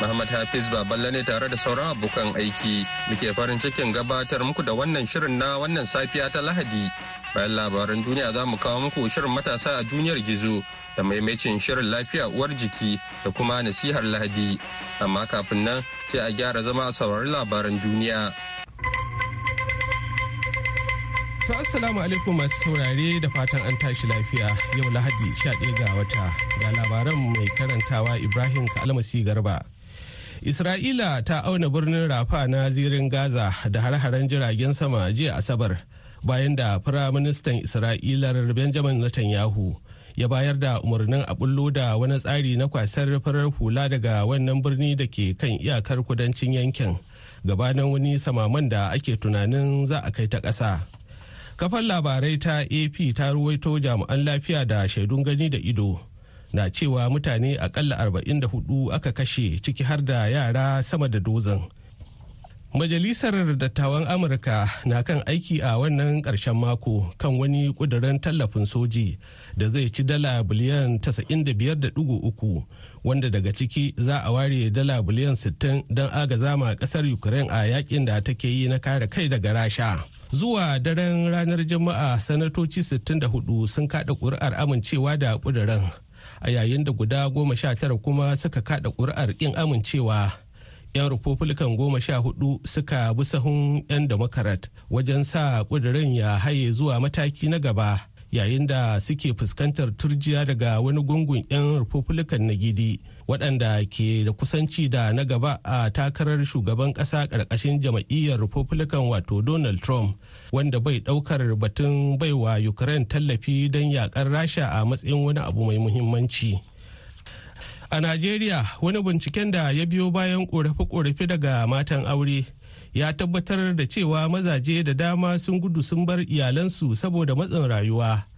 Muhammad Hafiz Baballe ne tare da sauran abokan aiki muke farin cikin gabatar muku da wannan shirin na wannan safiya ta Lahadi. Bayan labaran duniya za mu kawo muku shirin matasa a duniyar gizo da maimacin shirin lafiya uwar jiki da kuma nasihar Lahadi. Amma kafin nan sai a gyara zama a saurari labaran duniya. To assalamu alaikum masu saurare da fatan an tashi lafiya yau lahadi 11 ga wata ga labaran mai karantawa Ibrahim Kalmasi Garba. Isra'ila ta auna birnin Rafa na zirin Gaza da har-haren jiragen sama jiya Asabar bayan da Firaministan Isra'ilar Benjamin Netanyahu ya bayar da umarnin a bullo da wani tsari na kwasar farar hula daga wannan birni da ke kan iyakar kudancin yankin gabanin wani samaman da ake tunanin za a kai ta ƙasa. kafar labarai ta ap ta ruwaito jami'an lafiya da shaidun gani da ido na cewa mutane akalla 44 aka kashe ciki har da yara sama da dozin. Majalisar dattawan amurka na kan aiki a wannan ƙarshen mako kan wani ƙudurin tallafin soji da zai ci dala biliyan 95.3 wanda daga ciki za a ware dala biliyan 60 don agaza ma ƙasar ukraine a yaƙin da take yi na kare kai daga rasha. Zuwa daren ranar juma'a sanatoci 64 sun kada ƙuri'ar amincewa da ƙudurin. A yayin da guda goma sha tara kuma suka kada ƙuri'ar ƙin amincewa. 'yan republican goma sha huɗu suka bi sahun 'yan democrat wajen sa ƙudurin ya haye zuwa mataki na gaba yayin da suke fuskantar turjiya daga wani gungun 'yan republican na gidi. Waɗanda ke da kusanci da na gaba a takarar shugaban ƙasa ƙarƙashin jam'iyyar republican wato donald trump wanda bai ɗaukar batun baiwa ukraine tallafi don yaƙar rasha a matsayin wani abu mai muhimmanci. A najeriya wani binciken da ya biyo bayan ƙorafe-ƙorafe daga matan aure ya tabbatar da cewa mazaje da dama sun gudu sun bar iyalansu saboda matsin rayuwa.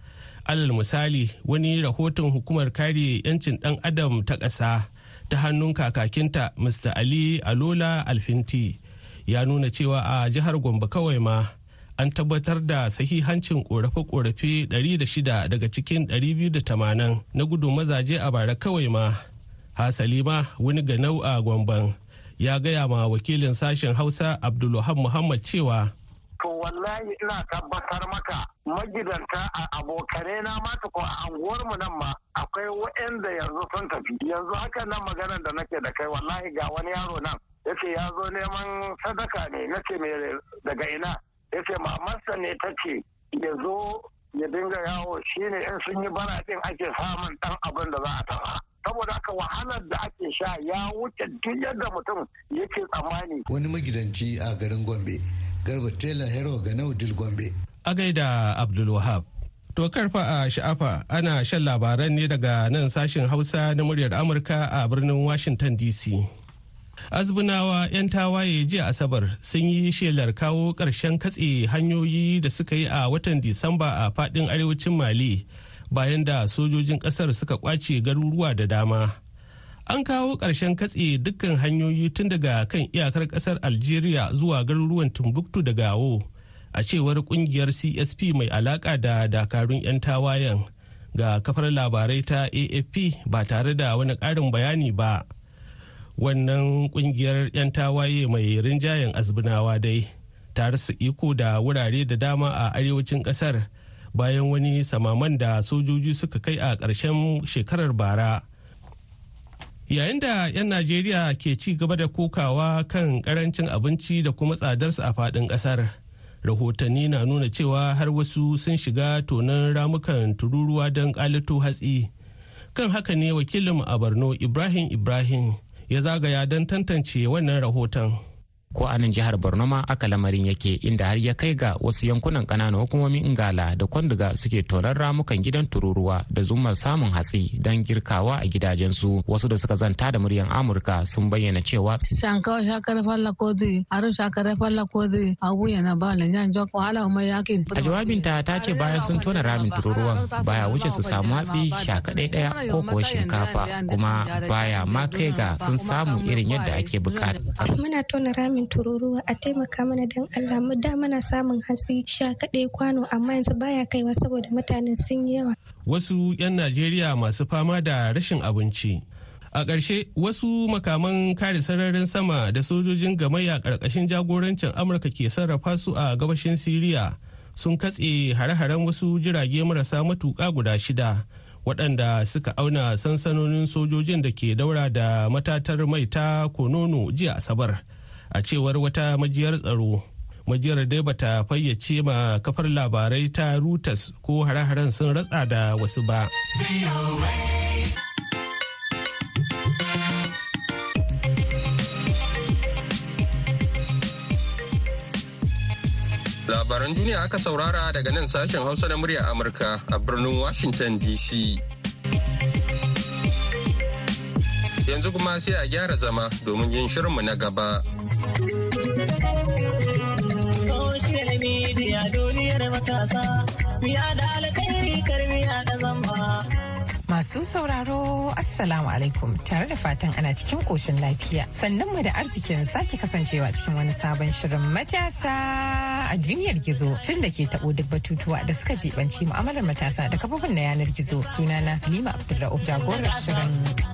Alal misali wani rahoton hukumar kare 'yancin ɗan adam ta ƙasa ta hannun kakakinta mr ali alola alfinti ya nuna cewa a jihar gombe kawai ma an tabbatar da sahihancin korafe-korafe 600 daga cikin 280 na gudu mazaje a bara kawai ma. Hasali ma wani ganau a gwamban ya gaya ma wakilin sashen hausa abdulluhan muhammad cewa to wallahi ina tabbatar maka magidanta a abokane na mata ko a anguwarmu nan ma akwai waɗanda yanzu sun tafi. Yanzu haka nan maganar da nake da kai wallahi ga wani yaro nan ya ce ya zo neman sadaka ne nace me daga ina? Yace mamarsa ne ta ce ya zo ya dinga yawo shine in sun yi bara din ake samun dan abin da za a tafa. Saboda haka wahalar da ake sha ya wuce duk yadda mutum yake tsammani. Wani magidanci a garin Gombe, Garba Tela Hero ga Naudil Gombe. A gaida Abdulwahab. To karfa a sha'afa ana shan labaran ne daga nan sashen Hausa na muryar Amurka a birnin Washington DC. azbunawa 'yan tawaye jiya asabar sun yi shelar kawo ƙarshen katse hanyoyi da suka yi a watan disamba a faɗin arewacin mali bayan da sojojin ƙasar suka ƙwace garuruwa da dama an kawo ƙarshen katse dukkan hanyoyi tun daga kan iyakar ƙasar algeria zuwa garuruwan timbuktu da gawo a cewar ƙungiyar csp mai alaƙa da dakarun 'yan tawayen. Ga kafar labarai ta afp ba tare da wani ƙarin bayani ba. Wannan ƙungiyar 'yan tawaye mai rinjayen azbinawa dai ta rasa iko da wurare da dama a arewacin ƙasar bayan wani samaman da sojoji suka kai a ƙarshen shekarar bara. Yayin da 'yan najeriya ke ci gaba da kokawa kan ƙarancin abinci da kuma tsadarsa a faɗin ƙasar rahotanni na nuna cewa har wasu sun shiga tonon ramukan tururuwa don ƙalato hatsi. Kan haka ne wakilin a borno ibrahim ibrahim ya zagaya don tantance wannan rahoton. Ko a nan jihar borno ma aka lamarin yake inda har ya kai ga wasu yankunan ƙananan hukumomin ingala da kwanduga suke tonar ramukan gidan tururuwa da zumar samun hatsi don girkawa a gidajensu. Wasu da suka zanta da muryan amurka sun bayyana cewa shankawa shakar falla kodi aro shakar falla kodi abu yana ba jok wahala mai yaƙin a jawabinta ta ce bayan sun tona ramin tururuwan baya wuce su samu hatsi shaka ɗaya ko kuwa shinkafa kuma baya ma kai ga sun samu irin yadda ake buƙata. Muna tona ramin tururuwa a taimaka mana don allah. Mu da mana samun hatsi sha kaɗai kwano amma yanzu baya kaiwa saboda mutanen sun yi yawa. Wasu 'yan najeriya masu fama da rashin abinci. A ƙarshe wasu makaman kare sararin sama da sojojin gamayya ƙarƙashin jagorancin amurka ke sarrafa su a gabashin siriya sun katse hare-haren wasu jirage marasa matuƙa guda shida waɗanda suka auna sansanonin sojojin da ke daura da matatar mai ta konono jiya asabar. A cewar wata majiyar tsaro majiyar dai bata fayyace ma kafar labarai ta reuters ko hare-haren sun ratsa da wasu ba Labaran duniya aka saurara daga nan sashen Hausa na murya Amurka a birnin Washington DC. Yanzu kuma sai a gyara zama domin yin shirinmu na gaba. Masu sauraro Assalamu alaikum tare da fatan ana cikin koshin lafiya. Sannan mu da arzikin sake kasancewa cikin wani sabon shirin matasa a duniyar gizo. Shirin da ke tabo duk batutuwa da suka jibanci mu'amalar matasa da kafofin na yanar gizo. Sunana Halima Abdulra'uf jagorar shirin.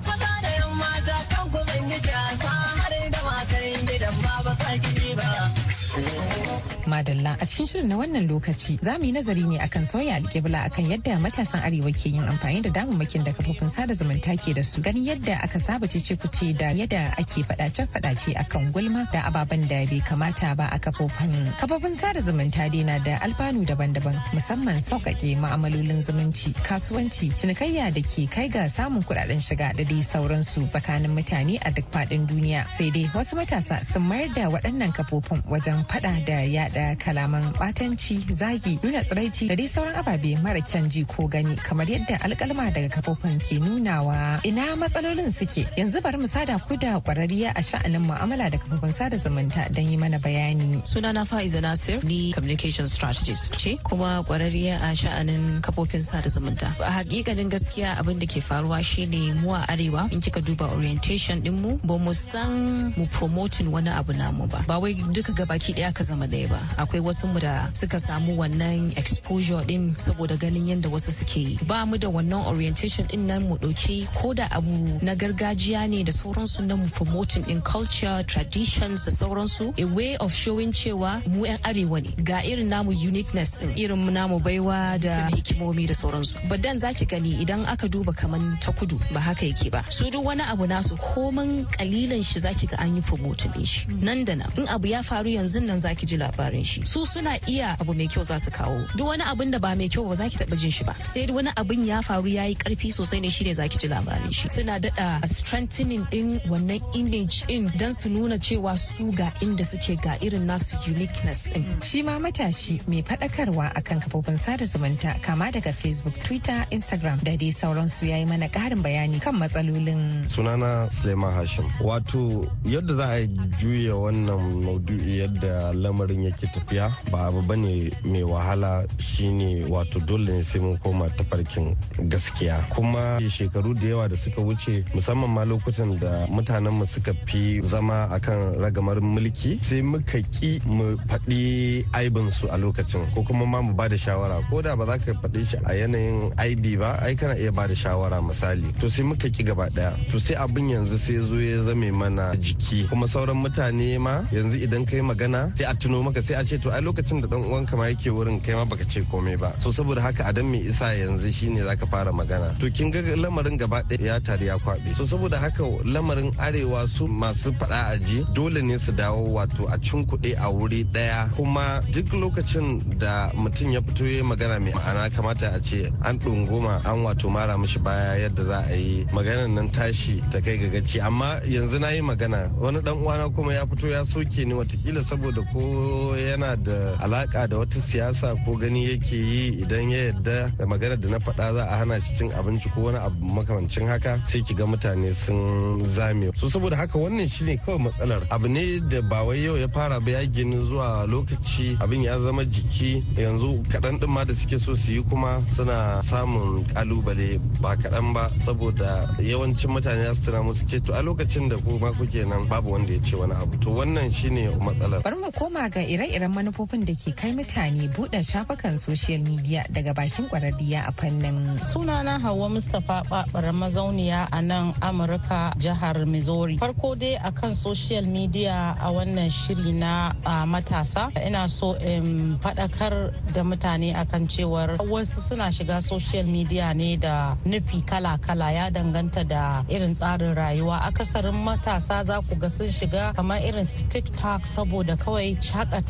Madalla. A cikin shirin na wannan lokaci za mu yi nazari ne akan sauya alƙibla akan yadda matasan arewa ke yin amfani da damammakin da kafofin sada zumunta ke da su. Ganin yadda aka saba cece kuce da yadda ake fadace fadace akan gulma da ababen da bai kamata ba a kafofin. Kafofin sada zumunta dai na da alfanu daban-daban musamman sauƙaƙe ma'amalolin zumunci kasuwanci cinikayya da ke kai ga samun kuɗaɗen shiga da dai sauransu tsakanin mutane a duk faɗin duniya. Sai dai wasu matasa sun mayar da waɗannan kafofin wajen fada da yada da kalaman batanci zagi nuna tsiraici da dai sauran ababe mara kyan ji ko gani kamar yadda alkalma daga kafofin ke nunawa. Ina matsalolin suke? Yanzu bari mu sada ku da kwararriya a sha'anin mu'amala da kafofin sada zumunta don yi mana bayani. Sunana fa'iza nasir ni communication strategist ce kuma kwararriya a sha'anin kafofin sada zumunta. A hakikanin gaskiya abin da ke faruwa shine mu a arewa in kika duba orientation din mu ba mu san mu promoting wani abu namu ba. Ba wai duka gabaki ɗaya ka zama ɗaya ba. Akwai wasu mu da suka samu wannan exposure din saboda ganin yadda wasu suke yi. Ba mu da wannan orientation ɗin nan mu ɗauki ko da abu na gargajiya ne da sauransu na mu promoting in culture traditions da sauransu. A way of showing cewa mu 'yan arewa ne. Ga irin namu uniqueness din irin namu baiwa da hikimomi da sauransu. Badan zaki gani idan aka duba kaman ta kudu ba haka yake ba. Su duk wani abu nasu koman kalilan shi zaki ga an yi promoting din shi. Nan da nan. In abu ya faru yanzu nan zaki ji labarin labarin shi. Su suna iya abu mai kyau za su kawo. Duk wani abin da ba mai kyau ba za ki taba jin shi ba. Sai wani abin ya faru ya yi ƙarfi sosai ne shine za ki ji labarin shi. Suna daɗa strengthening din wannan image in dan su nuna cewa su ga inda suke ga irin nasu uniqueness din shi ma matashi mai faɗakarwa akan kafofin sada zumunta kama daga facebook twitter instagram da dai sauransu ya yi mana ƙarin bayani kan matsalolin. Sunana suleiman hashim. Wato yadda za a juya wannan maudu'i yadda lamarin yake tafiya ba abu ba ne mai wahala shine wato dole ne sai mun koma tafarkin gaskiya. Kuma shekaru da yawa da suka wuce musamman ma lokutan da mutanen mu suka fi zama akan ragamar mulki sai muka ki mu faɗi aibin su a lokacin ko kuma ma mu ba da shawara. Ko da ba za ka faɗi shi a yanayin aibi ba ai kana iya ba da shawara misali. To sai muka ki gaba ɗaya to sai abin yanzu sai zo ya zame mana jiki. Kuma sauran mutane ma yanzu idan kai magana sai a tuno maka sai a ce to ai lokacin da dan uwanka ma yake wurin kai ma baka ce komai ba. So saboda haka a dan me isa yanzu shine zaka fara magana. To kin ga lamarin gaba ɗaya ya tare ya kwabe so saboda haka lamarin arewa su masu faɗa aji dole ne su dawo wato a kuɗi a wuri ɗaya. Kuma duk lokacin da mutum ya fito ya magana mai ma'ana kamata a ce an ɗunguma an wato mara mishi baya yadda za a yi maganar nan tashi ta kai ga gaci. Amma yanzu na yi magana wani dan uwana kuma ya fito ya soke ni wataƙila saboda ko yana da alaka da wata siyasa ko gani yake yi idan ya yadda da magana da na faɗa za a hana shi cin abinci ko wani abu makamancin haka sai ki ga mutane sun zame. So saboda haka wannan shine kawai matsalar. Abu ne da ba wai yau ya fara ba ya gini zuwa lokaci abin ya zama jiki. Yanzu kaɗan ɗin ma da suke so su yi kuma suna samun ƙalubale ba kaɗan ba. Saboda yawancin mutane ya su musu ce to a lokacin da kuma kuke nan babu wanda ya ce wani abu. To wannan shine matsalar. Bari mu koma ga ire-iren manufofin da ke kai mutane buɗe shafukan social media daga bakin kwararriya a fannin. Sunana hawa mustapha babar mazauniya a nan amurka jihar missouri. Farko dai akan social media a wannan shiri na matasa ina so in faɗakar da mutane akan cewar wasu suna shiga social media ne da nufi kala-kala. Ya danganta da irin tsarin rayuwa. Akasarin matasa za ku ga sun shiga kamar irin tiktok saboda kawai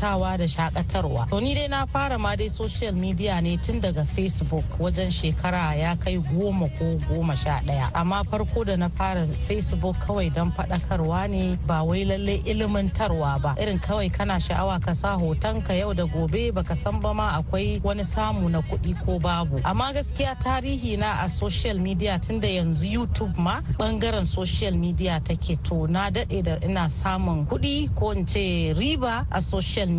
shaƙatawa da shakatarwa to ni dai na fara ma dai social media ne tun daga facebook wajen shekara ya kai goma ko goma sha ɗaya. Amma farko da na fara facebook kawai don faɗakarwa ne ba wai lallai ilimantarwa ba. Irin kawai kana sha'awa ka sa hoton ka yau da gobe baka san ba ma akwai wani samu na kuɗi ko babu. Amma gaskiya tarihi na a social media tun da yanzu youtube ma ɓangaren social media take. To na daɗe da ina samun kuɗi ko in ce riba a social media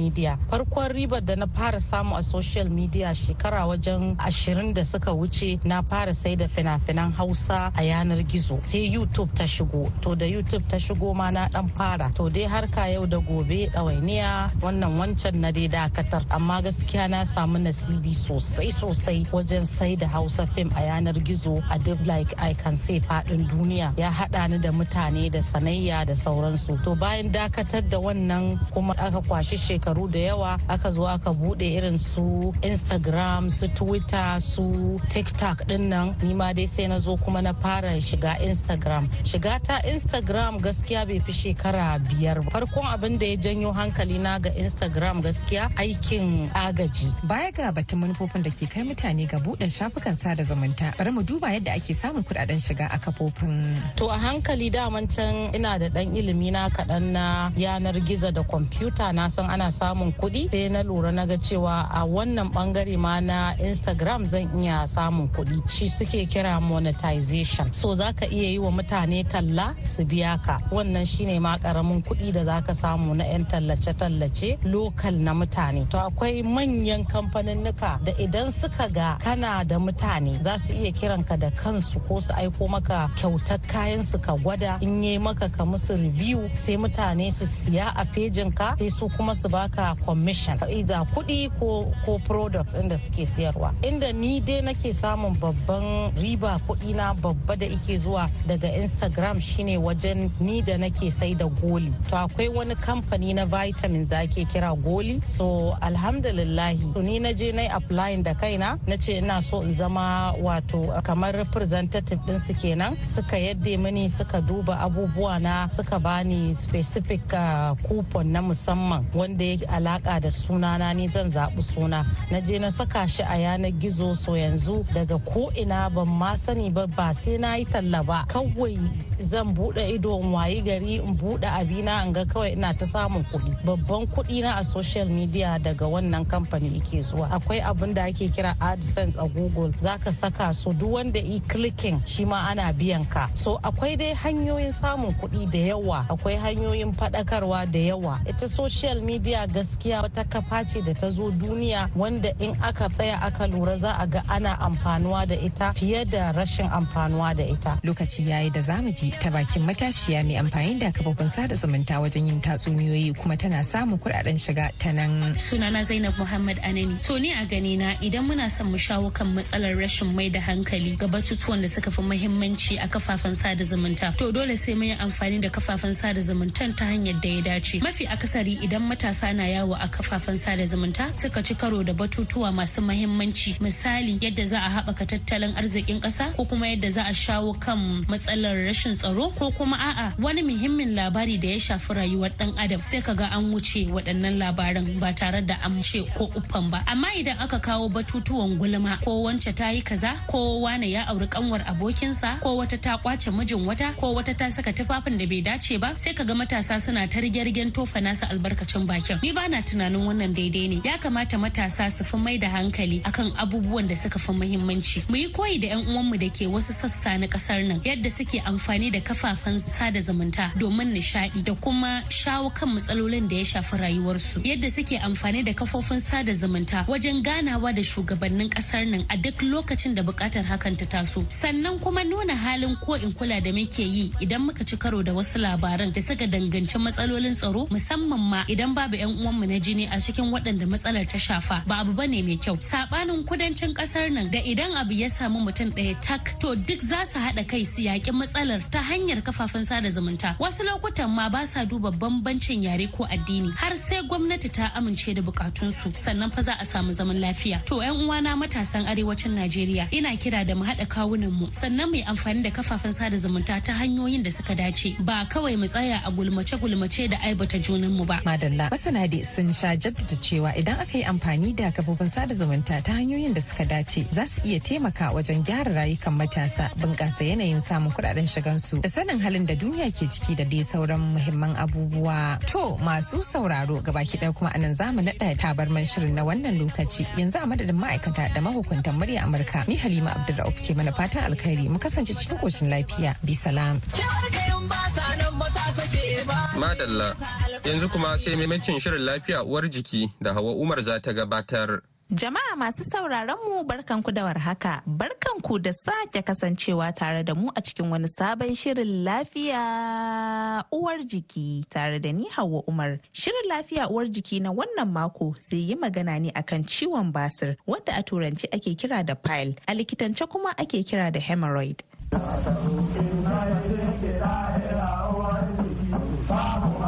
farkon ribar da na fara samu a social media shekara wajen ashirin da suka wuce na fara sai da fina-finan hausa a yanar gizo. Sai youtube ta shigo. To da youtube ta shigo ma na dan fara. To dai harka yau da gobe ɗawainiya wannan wancan na dai dakatar. Amma gaskiya na samu nasibi sosai sosai wajen sai da hausa fim a yanar gizo. A duk like i can say faɗin duniya. Ya haɗa ni da mutane da sanayya da sauransu. To bayan dakatar da wannan kuma aka kwashi shekaru da yawa aka zo aka buɗe irin su instagram su twitter su tiktok ɗin nan. Nima dai sai na zo kuma na fara shiga instagram. Shiga ta instagram gaskiya bai fi shekara biyar farkon abin da ya janyo hankali na ga instagram gaskiya aikin agaji. Baya ga batun manufofin da ke kai mutane ga buɗe shafukan sada zumunta bari mu duba yadda ake samun kuɗaɗen shiga a kafofin. To a hankali daman can ina da ɗan ilimi na kaɗan na yanar gizo da kwamfuta. Na san ana samun kuɗi sai na lura na ga cewa a wannan ɓangare ma na instagram zan iya samun kuɗi. Shi suke kira monetization. So za ka iya yi wa mutane talla su biya ka. Wannan shine ma ƙaramin kuɗi da za ka samu na 'yan tallace-tallace lokal na mutane. To akwai manyan kamfaninnika da idan suka ga kana da mutane za su iya kiranka da kansu ko su aiko maka kyautar kayan su ka gwada. In yi maka ka musu review sai mutane su siya a fejin ka sai su kuma su baka commission. Da kuɗi ko ko products inda suke siyarwa. Inda ni dai nake samun babban riba kuɗi na babba da ike zuwa daga instagram shine wajen ni da nake sai da goli. To akwai wani kamfani na vitamins da ake kira goli. So alhamdulillahi to ni na je na applying da kaina na ce ina so in zama wato kamar representative din su kenan. Suka yadda mini suka duba abubuwa na suka bani specific uh, coupon na musamman wanda ya alaka da sunana ni zan zaɓi suna. Na je na saka shi a yanar gizo so yanzu daga ko ina ban ma sani ba ba sai na yi talla ba. Kawai zan buɗe ido in wayi gari in buɗe abina in ga kawai ina ta samun kuɗi. Babban kuɗi na a social media daga wannan kamfani ike zuwa. Akwai abin da ake kira adsense a google. Zaka saka so duk wanda i clicking shi ma ana biyan ka. So akwai dai hanyoyin samun kuɗi da yawa. Akwai hanyoyin faɗakarwa da yawa. Ita social media gaskiya wata kafa ce da ta zo duniya wanda in aka tsaya aka lura za a ga ana amfanuwa da ita fiye da rashin amfanuwa da ita. Lokaci yayi da za mu ji ta bakin matashiya mai amfani da kafofin sada zumunta wajen yin tatsuniyoyi kuma tana samun kuɗaɗen shiga ta nan. Sunana zainab muhammad anani. To ni a gani na idan muna son mu shawo kan matsalar rashin mai da hankali ga batutuwan da suka fi muhimmanci a kafafen sada zumunta to dole sai mun yi amfani da kafafen sada zumuntan ta hanyar da ya dace. Mafi akasari idan matasa na ana yawo a kafafen sada zumunta suka ci karo da batutuwa masu mahimmanci. Misali yadda za a haɓaka tattalin arzikin ƙasa ko kuma yadda za a shawo kan matsalar rashin tsaro ko kuma a'a wani muhimmin labari da ya shafi rayuwar ɗan adam. Sai ka ga an wuce waɗannan labaran ba tare da an ce ko uffan ba. Amma idan aka kawo batutuwan gulma ko wance ta yi kaza ko wane ya auri kanwar abokinsa ko wata ta ƙwace mijin wata ko wata ta saka tufafin da bai dace ba sai ka ga matasa suna ta tofa nasa albarkacin bakin. Ni bana tunanin wannan daidai ne. Ya kamata matasa su fi mai da hankali akan abubuwan da suka fi muhimmanci. Mu yi koyi da yan uwanmu da ke wasu sassa na ƙasar nan yadda suke amfani da kafafen sada zumunta domin nishadi da kuma shawo kan matsalolin da ya shafi rayuwarsu. Yadda suke amfani da kafofin sada zumunta wajen ganawa da shugabannin ƙasar nan a duk lokacin da buƙatar hakan ta taso. Sannan kuma nuna halin ko in kula da muke yi idan muka ci karo da wasu labaran da suka danganci matsalolin tsaro musamman ma idan babu yan uwanmu na jini a cikin waɗanda matsalar ta shafa ba abu ba ne mai kyau. Sabanin kudancin ƙasar nan da idan abu ya samu mutum ɗaya tak to duk za su haɗa kai su yaƙi matsalar ta hanyar kafafen sada zumunta. Wasu lokutan ma ba sa duba bambancin yare ko addini har sai gwamnati ta amince da bukatunsu sannan fa za a samu zaman lafiya. To yan uwana matasan arewacin najeriya ina kira da mu haɗa kawunan mu sannan mu yi amfani da kafafen sada zumunta ta hanyoyin da suka dace. Ba kawai mu tsaya a gulmace gulmace da aibata junan mu ba. Madalla. Masana dai sun sha jaddada cewa idan aka yi amfani da kafofin sada zumunta ta hanyoyin da suka dace za su iya taimaka wajen gyara rayukan matasa bunƙasa yanayin samun kuɗaɗen shigansu da sanin halin da duniya ke ciki da dai sauran muhimman abubuwa. To masu sauraro gabaki ɗaya kuma a nan za mu naɗa tabarman shirin na wannan lokaci. Yanzu a madadin ma'aikata da mahukuntan murya amurka ni halima abdulrauf ke mana fatan alkhairi. Mu kasance cikin koshin lafiya. Bi salam. Madalla yanzu kuma sai maimacin shirin lafiya uwar jiki da hawa umar za ta gabatar Jama'a masu sauraron mu barkanku da warhaka. Barkanku da sake kasancewa tare da mu a cikin wani sabon shirin lafiya uwar jiki tare da ni Hauwa Umar. Shirin lafiya uwar jiki na wannan mako zai yi magana ne akan ciwon basir wanda a turanci ake kira da pile, a likitance kuma ake kira da hemorrhoid. Father.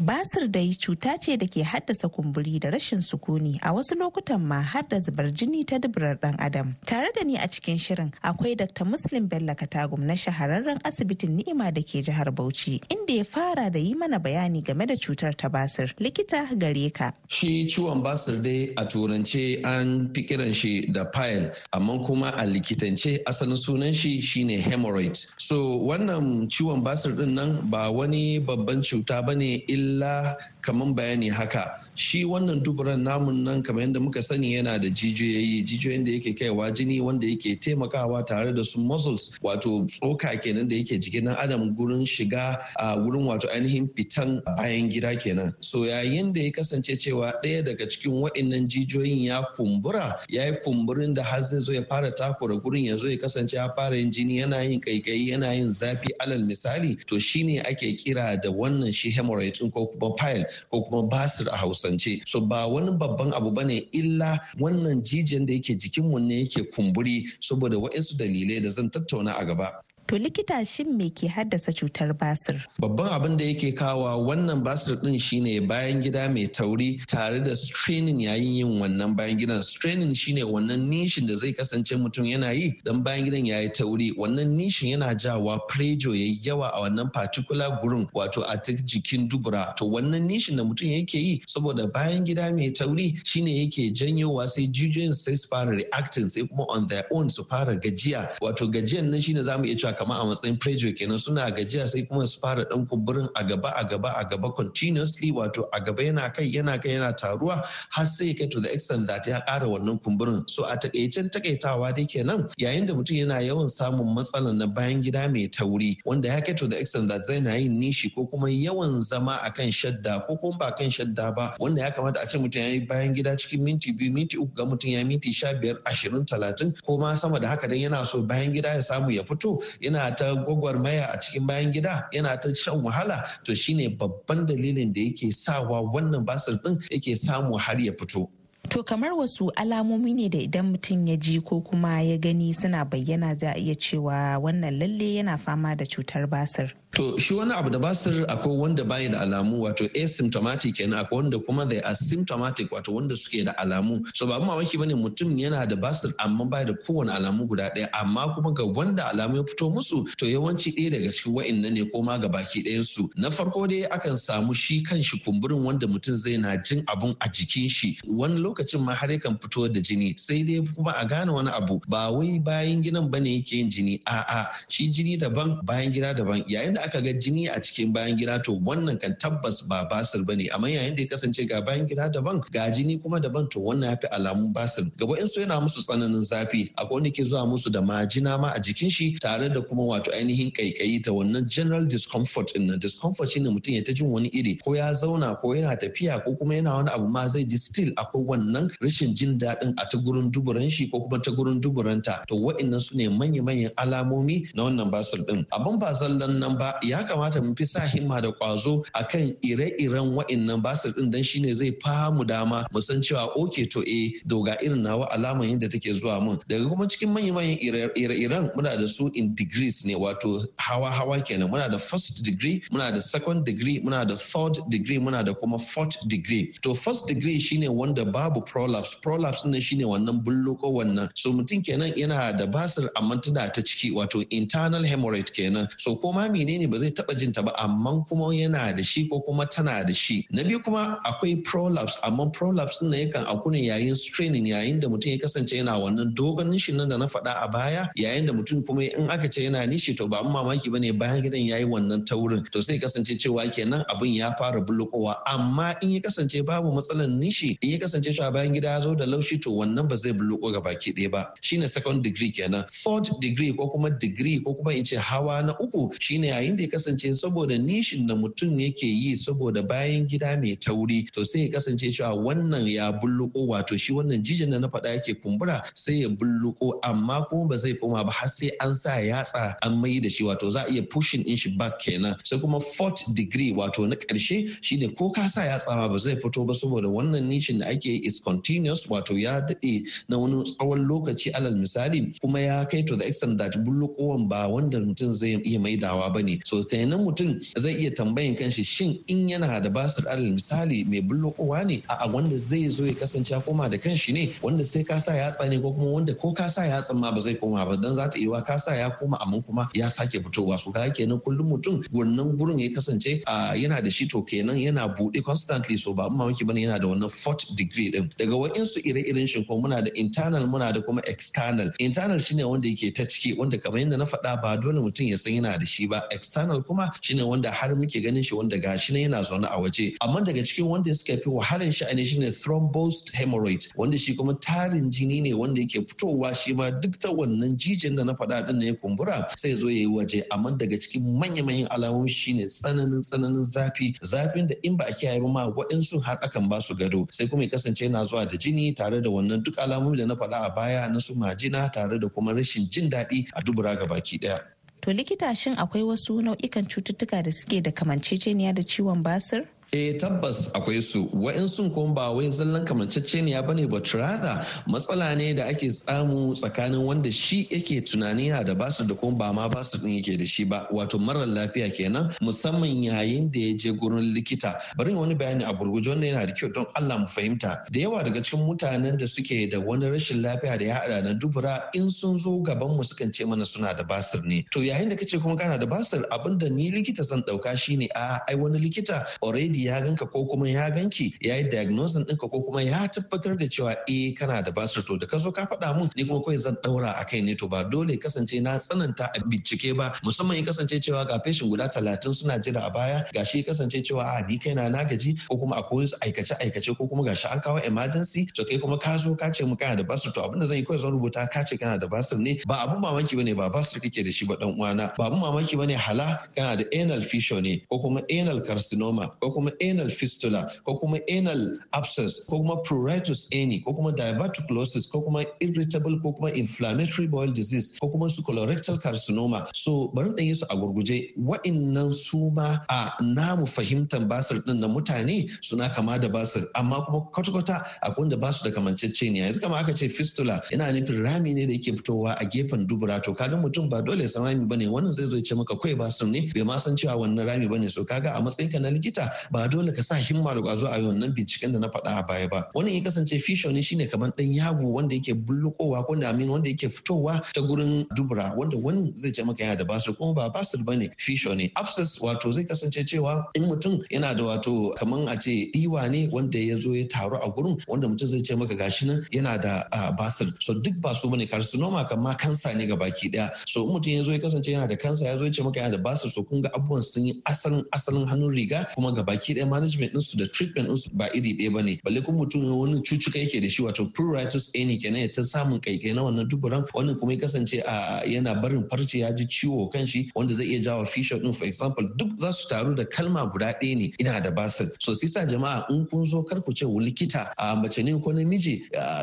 Basir dai cuta ce da ke haddasa kumburi da rashin sukuni a wasu lokutan ma har da zubar jini ta duburar dan adam. Tare da ni a cikin shirin akwai Dr. Muslim Bello Katagum na shahararren asibitin Ni'ima da ke jihar Bauchi inda ya fara da yi mana bayani game da cutar ta basir. Likita gare ka. Shi ciwon basir dai a turance an fi kiran shi da pile amma kuma a likitance asalin sunan shi shine hemorrhoid. So wannan ciwon basir ɗin nan ba wani babban cuta ba ne illa alhamdulillah. Kamar bayani haka. Shi wannan duburan namun nan kamar yadda muka sani yana da jijiyoyi jijiyoyin da yake kaiwa jini wanda yake taimakawa tare da su muscles wato tsoka kenan da yake jikin dan adam gurin shiga a gurin wato ainihin fitan bayan gida kenan. So yayin da ya kasance cewa ɗaya daga cikin wa'innan jijiyoyin ya kumbura ya yi kumburin da har zai zo ya fara takura gurin ya zo ya kasance ya fara yin jini yana yin kaikayi yana yin zafi alal misali to shine ake kira da wannan shi hemorrhoid ko kuma pile. Ko kuma basir a hausance. So ba wani babban abu ba ne illa wannan jijiyan da yake jikinmu ne yake kumburi saboda waɗansu dalilai da zan tattauna a gaba. To likita shin me ke haddasa cutar basir? Babban abin da yake kawa wannan basir din shine bayan gida mai tauri tare da straining yayin yin wannan bayan gidan. Straining shine wannan nishin da zai kasance mutum yana yi dan bayan gidan yayi tauri. Wannan nishin yana jawa prejo yayi yawa a wannan particular gurin wato a jikin dubura. To wannan nishin da mutum yake yi saboda bayan gida mai tauri shine yake janyowa sai jijiyoyin sai su fara reacting sai kuma on their own su fara gajiya. Wato gajiyan nan shine za mu iya cewa kamar a matsayin prejo kenan suna gajiya sai kuma su fara dan kumburin a gaba a gaba a gaba continuously wato a gaba yana kai yana kai yana taruwa har sai kai to the extent that ya kara wannan kumburin. So a takaicen takaitawa dai kenan yayin da mutum yana yawan samun matsalan na bayan gida mai tauri wanda ya kai to the extent that zai na yin nishi ko kuma yawan zama akan shadda ko kuma ba kan shadda ba wanda ya kamata a ce mutum ya yi bayan gida cikin minti biyu minti uku ga mutum ya minti sha biyar ashirin talatin ko ma sama da haka dan yana so bayan gida ya samu ya fito yana ta gwagwarmaya a cikin bayan gida yana ta shan wahala to shine babban dalilin da yake sawa wannan basir din yake samu har ya fito To kamar wasu alamomi ne da idan mutum ya ji ko kuma ya gani suna bayyana za a iya cewa wannan lalle yana fama da cutar basir. To shi wani abu da basir akwai wanda bayi da alamu wato asymptomatic kenan akwai wanda kuma they are symptomatic wato wanda suke da alamu. So ba mamaki ba ne mutum yana da basir amma bai da kowane alamu guda ɗaya amma kuma ga wanda alamu ya fito musu to yawanci ɗaya daga cikin wa'annan ne ko ma ga baki ɗayan su na farko dai akan samu shi kan shi kumburin wanda mutum zai na jin abun a jikin shi. Wani lokacin ma har yakan fito da jini sai dai kuma a gane wani abu ba wai bayan gidan ba ne yake yin jini a'a shi jini daban bayan gida daban. Yayin da aka ga jini a cikin bayan gida to wannan kan tabbas ba basir ba ne. Amma yayin da ya kasance ga bayan gida daban ga jini kuma daban to wannan ya fi alamun basir. Gaba in su yana musu tsananin zafi. Akwai wanda ke zuwa musu da majina ma a jikin shi tare da kuma wato ainihin kaikayi ta wannan general discomfort ɗin nan. Discomfort shine mutum ya ta jin wani iri ko ya zauna ko yana tafiya ko kuma yana wani abu ma zai ji still akwai wannan rashin jin daɗin a ta gurin duburan shi ko kuma ta gurin duburanta. To wa'annan su ne manya-manyan alamomi na wannan basir din abin ba zallan nan ba ya kamata mu fi sa himma da kwazo akan ire-iren wa'annan basir din dan shine zai famu dama mu san cewa oke to eh doga irin nawa alaman yadda take zuwa mun. Daga kuma cikin manya-manyan ire-iren muna da su in degrees ne wato hawa-hawa kenan. Muna da first degree muna da second degree muna da third degree muna da kuma fourth degree. To first degree shine wanda babu prolapse. Prolapse ne shine wannan bullo ko wannan. So mutum kenan yana da basir amma tana ta ciki wato internal hemorrhoid kenan. So ko ma menene ba zai taba jinta ba amma kuma yana da shi ko kuma tana da shi. Na biyu kuma akwai prolapse amma prolapse din yakan aku ne yayin straining yayin da mutum ya kasance yana wannan dogon nishin nan da na faɗa a baya yayin da mutum kuma in aka ce yana nishi to ba mamaki ba ne bayan gidan yayi wannan taurin to sai kasance cewa kenan abin ya fara bulukowa amma in ya kasance babu matsalar nishi in ya kasance cewa bayan gida ya zo da laushi to wannan ba zai buluko ga baki ɗaya ba. Shine second degree kenan. Third degree ko kuma degree ko kuma in ce hawa na uku shine yayin da ya kasance saboda nishin da mutum yake yi saboda bayan gida mai tauri to sai ya kasance cewa wannan ya bulluko wato shi wannan jijin da na faɗa yake kumbura sai ya bulluko amma kuma ba zai koma ba har sai an sa yatsa an mai da shi wato za a iya pushing in shi back kenan. Sai kuma fourth degree wato na ƙarshe shine ko ka sa yatsa ma ba zai fito ba saboda wannan nishin da ake is continuous wato ya daɗe na wani tsawon lokaci alal misali kuma ya kai to the extent that bullukowan ba wanda mutum zai iya maidawa ba ne. So kenan mutum zai iya tambayin kanshi shin in yana da basir alal misali mai bullukowa ne a wanda zai zo ya kasance koma da kanshi ne wanda sai ka sa yatsa ne ko kuma wanda ko ka sa yatsan ma ba zai koma ba. Dan za ta iya ka sa ya koma amma kuma ya sake fitowa. So ka kenan kullum mutum wannan gurin ya kasance yana da shi to kenan yana buɗe constantly. So ba mamaki ba ne yana da wannan fourth degree din. Daga wa'insu ire-iren shi ko muna da internal muna da kuma external. Internal shine wanda yake ta ciki wanda kamar yadda na faɗa ba dole mutum ya san yana da shi ba. External kuma shine wanda har muke ganin shi wanda gashi ne yana zaune a waje. Amma daga cikin wanda suka fi wahalar sha'ani shine thrombosed hemorrhoid wanda shi kuma tarin jini ne wanda yake fitowa shi ma duk ta wannan jijin da na faɗa din ne ya kumbura sai zo yayi waje. Amma daga cikin manya-manyan alamomi shine tsananin tsananin zafi. Zafin da in ba a kiyaye ba ma waɗansu har akan ba su gado. Sai kuma ya kasance yana zuwa da jini tare da wannan duk alamomi da na faɗa a baya na su majina tare da kuma rashin jin daɗi a dubura ga baki ɗaya. To likita shin akwai wasu nau'ikan cututtuka da suke da kamanceceniya da ciwon basir? Eh tabbas akwai su. Wa'insun kuma ba wai zallan kamanceceniya ba ne but rather matsala ne da ake samu tsakanin wanda shi yake tunani yana da ba su da kuma ba ma ba su din yake da shi ba. Wato marar lafiya kenan musamman yayin da ya je gurin likita. Bari wani bayani a gurguje wanda yana da kyau don Allah mu fahimta. Da yawa daga cikin mutanen da suke da wani rashin lafiya da ya hada na dubura in sun zo gaban mu sukan ce mana suna da basir ne. To yayin da kace kuma kana da basir abin da ni likita zan ɗauka shine a ai wani likita already ya ganka ko kuma ya ganki ya yi diagnosis ɗinka ko kuma ya tabbatar da cewa eh kana da basir. To da ka zo ka faɗa mun ni kuma kawai zan ɗaura a kai ne. To ba dole kasance na tsananta a bincike ba. Musamman ya kasance cewa ga feshin guda talatin suna jira a baya gashi ya kasance cewa a ni kaina na gaji. Ko kuma akwai wasu aikace aikace ko kuma gashi an kawo emergency to kai kuma ka zo ka ce mu kana da basir. To abin da zan yi kawai zan rubuta ka ce kana da basir ne. Ba abun mamaki ba ne ba basir kake da shi ba dan uwana. Ba abun mamaki ba ne hala kana da anal fissure ne ko kuma anal carcinoma ko kuma kuma anal fistula ko kuma anal abscess ko kuma pruritus ani ko kuma diverticulosis ko kuma irritable ko kuma inflammatory bowel disease ko kuma su colorectal carcinoma. So bari ɗan yi su a gurguje. Wa'innan su ma a namu fahimtar basir din na mutane suna kama da basir. Amma kuma kwata-kwata akwai wanda ba su da kamanceceniya. Yanzu kama aka ce fistula yana nufin rami ne da yake fitowa a gefen dubura. To kaga mutum ba dole san rami ba ne wannan zai zo ce maka kai basir ne. Bai ma san cewa wannan rami ba ne so kaga a matsayinka na likita ba dole ka sa himma da kwazo a yi wannan binciken da na faɗa a baya ba. Wannan ya kasance fisho ne shine kamar dan yago wanda yake bullukowa ko da wanda yake fitowa ta gurin dubura wanda wani zai ce maka yana da basir kuma ba basir ba ne fisho ne. Abscess wato zai kasance cewa in mutum yana da wato kamar a ce diwa ne wanda ya zo ya taru a gurin wanda mutum zai ce maka gashi nan yana da basir. So duk ba su ba ne carcinoma kan ma kansa ne ga baki ɗaya so in mutum ya zo ya kasance yana da kansa ya zo ya ce maka yana da basir so kun ga abubuwan sun yi asalin asalin hannun riga kuma ga baki ɗaya management ɗinsu da treatment ɗinsu ba iri ɗaya ba ne balle kuma mutum wani cucuka yake da shi wato pruritus ani kenan ya ta samun kaikai na wannan duburan wannan kuma ya kasance a yana barin farce ya ji ciwo kan shi wanda zai iya jawo fissure din for example duk za su taru da kalma guda ɗaya ne ina da basir. So sa jama'a in kun zo kar ku ce likita a mace ne ko namiji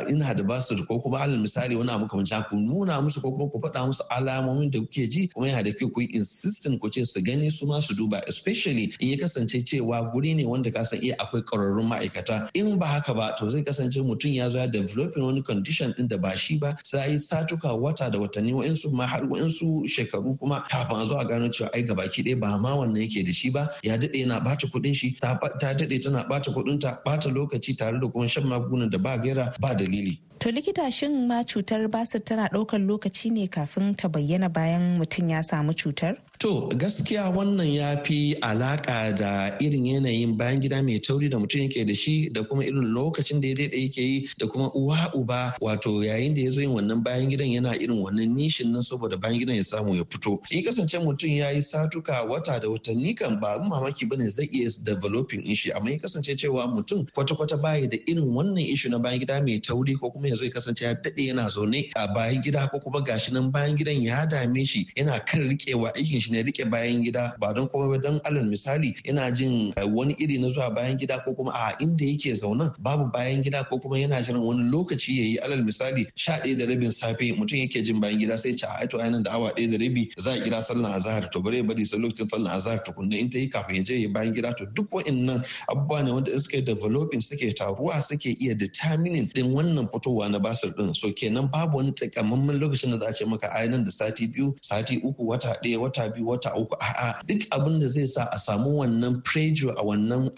ina da basir ko kuma alal misali wani abu kamar ku nuna musu ko kuma ku faɗa musu alamomin da kuke ji kuma yana da kyau ku yi insistent ku ce su gani su ma su duba especially in ya kasance cewa guri ne wanda ka san iya akwai ƙwararrun ma'aikata in ba haka ba to zai kasance mutum ya zo ya developing wani condition din da ba shi ba sai satuka wata da watanni wa'insu ma har wa'insu shekaru kuma kafin a zo a gano cewa ai gabaki ɗaya ba ma wannan yake da shi ba ya daɗe yana ɓata kuɗin shi ta daɗe tana ɓata kuɗin ta ɓata lokaci tare da kuma shan magungunan da ba gaira ba dalili. To likita shin ma cutar basir tana ɗaukar lokaci ne kafin ta bayyana bayan mutum ya samu cutar? To gaskiya wannan ya fi alaka da irin yanayin bayan gida mai tauri da mutum yake da shi da kuma irin lokacin da ya daidai yake yi da kuma uwa uba wato yayin da ya zo yin wannan bayan gidan yana irin wannan nishin nan saboda bayan gidan ya samu ya fito. In kasance mutum ya yi satuka wata da watanni kan ba mamaki ba ne zai iya developing ishi amma ya kasance cewa mutum kwata-kwata baya da irin wannan ishu na bayan gida mai tauri ko kuma ya zo ya kasance ya daɗe yana zaune a bayan gida ko kuma gashi nan bayan gidan ya dame shi yana kan riƙewa aikin shi ne riƙe bayan gida ba don kuma ba. Don alal misali yana jin wani iri na zuwa bayan gida ko kuma a inda yake zaune babu bayan gida ko kuma yana jiran wani lokaci ya yi. Alal misali sha ɗaya da rabin safe mutum yake jin bayan gida sai ce a to ainihin da awa ɗaya da rabi za a kira sallan azahar. To bare bari sai lokacin sallan azahar tukunna in ta yi kafin ya je ya bayan gida. To duk wa'annan abubuwa ne wanda suke developing suke taruwa suke iya determining din wannan fitowa na basir din so kenan babu wani takamaiman lokacin da za a ce maka ainihin da sati biyu sati uku wata ɗaya wata biyu wata uku. A'a duk abin da zai sa a samu wannan pressure a wannan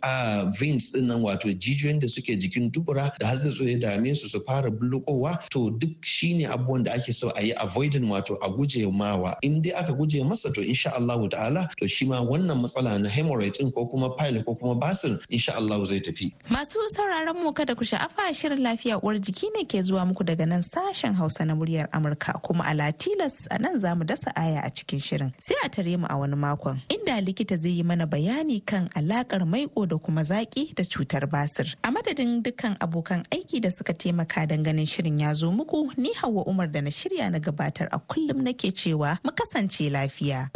veins ɗin nan wato jijiyoyin da suke jikin dubura da har zai ya dame su su fara bulukowa to duk shine abubuwan da ake so a yi avoiding wato a guje mawa. In dai aka guje masa to insha Allah ta'ala to shi ma wannan matsala na hemorrhoid din ko kuma pile ko kuma basir insha Allah zai tafi. Masu sauraron mu kada ku sha'afa shirin lafiya uwar jiki ne ke zuwa muku daga nan sashen Hausa na muryar Amurka. Kuma a Latilas a nan za mu dasa aya a cikin shirin. Sai a tare mu a wani makon inda likita zai yi mana bayani kan alakar maiko da kuma zaki da cutar basir. A madadin dukkan abokan aiki da suka taimaka don ganin shirin ya zo muku ni hawa umar da na shirya na gabatar a kullum nake cewa mu kasance lafiya.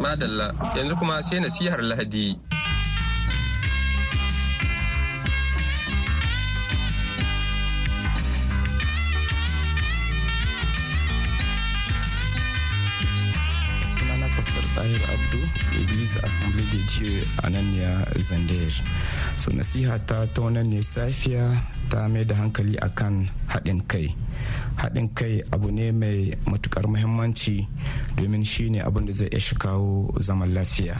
Madalla yanzu kuma sai nasihar lahadi. Tahir Abdu, Église Assemblée de Dieu a nan ya. So nasiha ta ta wannan ne safiya ta mai da hankali akan haɗin kai. Haɗin kai abu ne mai matuƙar muhimmanci domin shi ne abin da zai iya shi kawo zaman lafiya.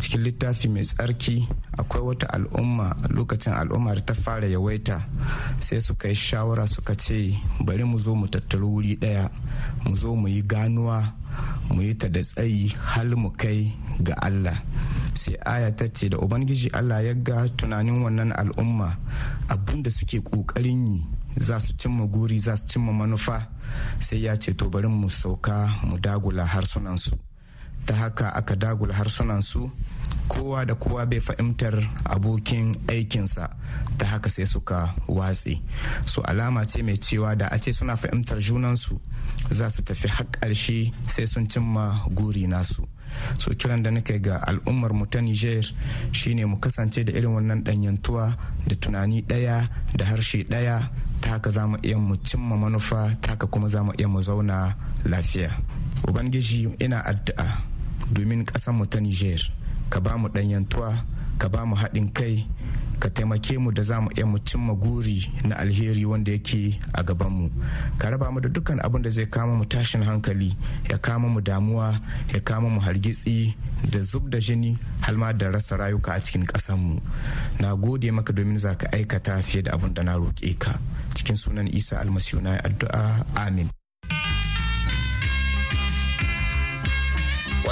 Cikin littafi mai tsarki akwai wata al'umma lokacin al'umma da ta fara yawaita sai suka yi shawara suka ce bari mu zo mu tattaru wuri ɗaya mu zo mu yi ganuwa mu yi ta da tsayi hal mu kai ga Allah. Sai aya ta ce da ubangiji Allah ya ga tunanin wannan al'umma abin da suke ƙoƙarin yi za su cimma guri za su cimma manufa. Sai ya ce to bari mu sauka mu dagula harsunansu. Ta haka aka dagula harsunansu kowa da kowa bai fahimtar abokin aikinsa ta haka sai suka watse. Su alama ce mai cewa da a ce suna fahimtar junansu za su tafi har ƙarshe sai sun cimma guri nasu. So kiran da nake ga al'ummar mu ta niger shine mu kasance da irin wannan danyantuwa da tunani ɗaya da harshe ɗaya ta haka za mu iya mu cimma manufa ta haka kuma za mu iya mu zauna lafiya. Ubangiji ina addu'a. Domin mu ta niger ka ba mu ɗanyantuwa ka ba mu haɗin kai ka taimake mu da za mu iya mu cimma guri na alheri wanda yake a gabanmu ka raba mu da dukkan abin da zai kama mu tashin hankali ya kama mu damuwa ya kama mu hargitsi da zub da jini halma da rasa rayuka a cikin mu. Na gode maka domin za ka aikata fiye da abin da na roƙe ka. Cikin sunan isa almasiyu na addu'a amin.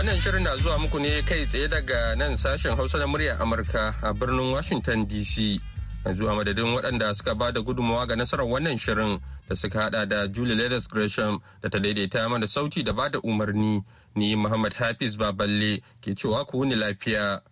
Wannan shirin na zuwa muku ne kai tsaye daga nan sashen Hausa na muryar Amurka a birnin Washington DC. Yanzu a madadin waɗanda suka ba da gudunmawa ga nasarar wannan shirin da suka hada da Julie Leathers Gresham da ta daidaita mana sauti da ba da umarni. Ni Muhammad Hafiz Baballe ke cewa ku wuni lafiya.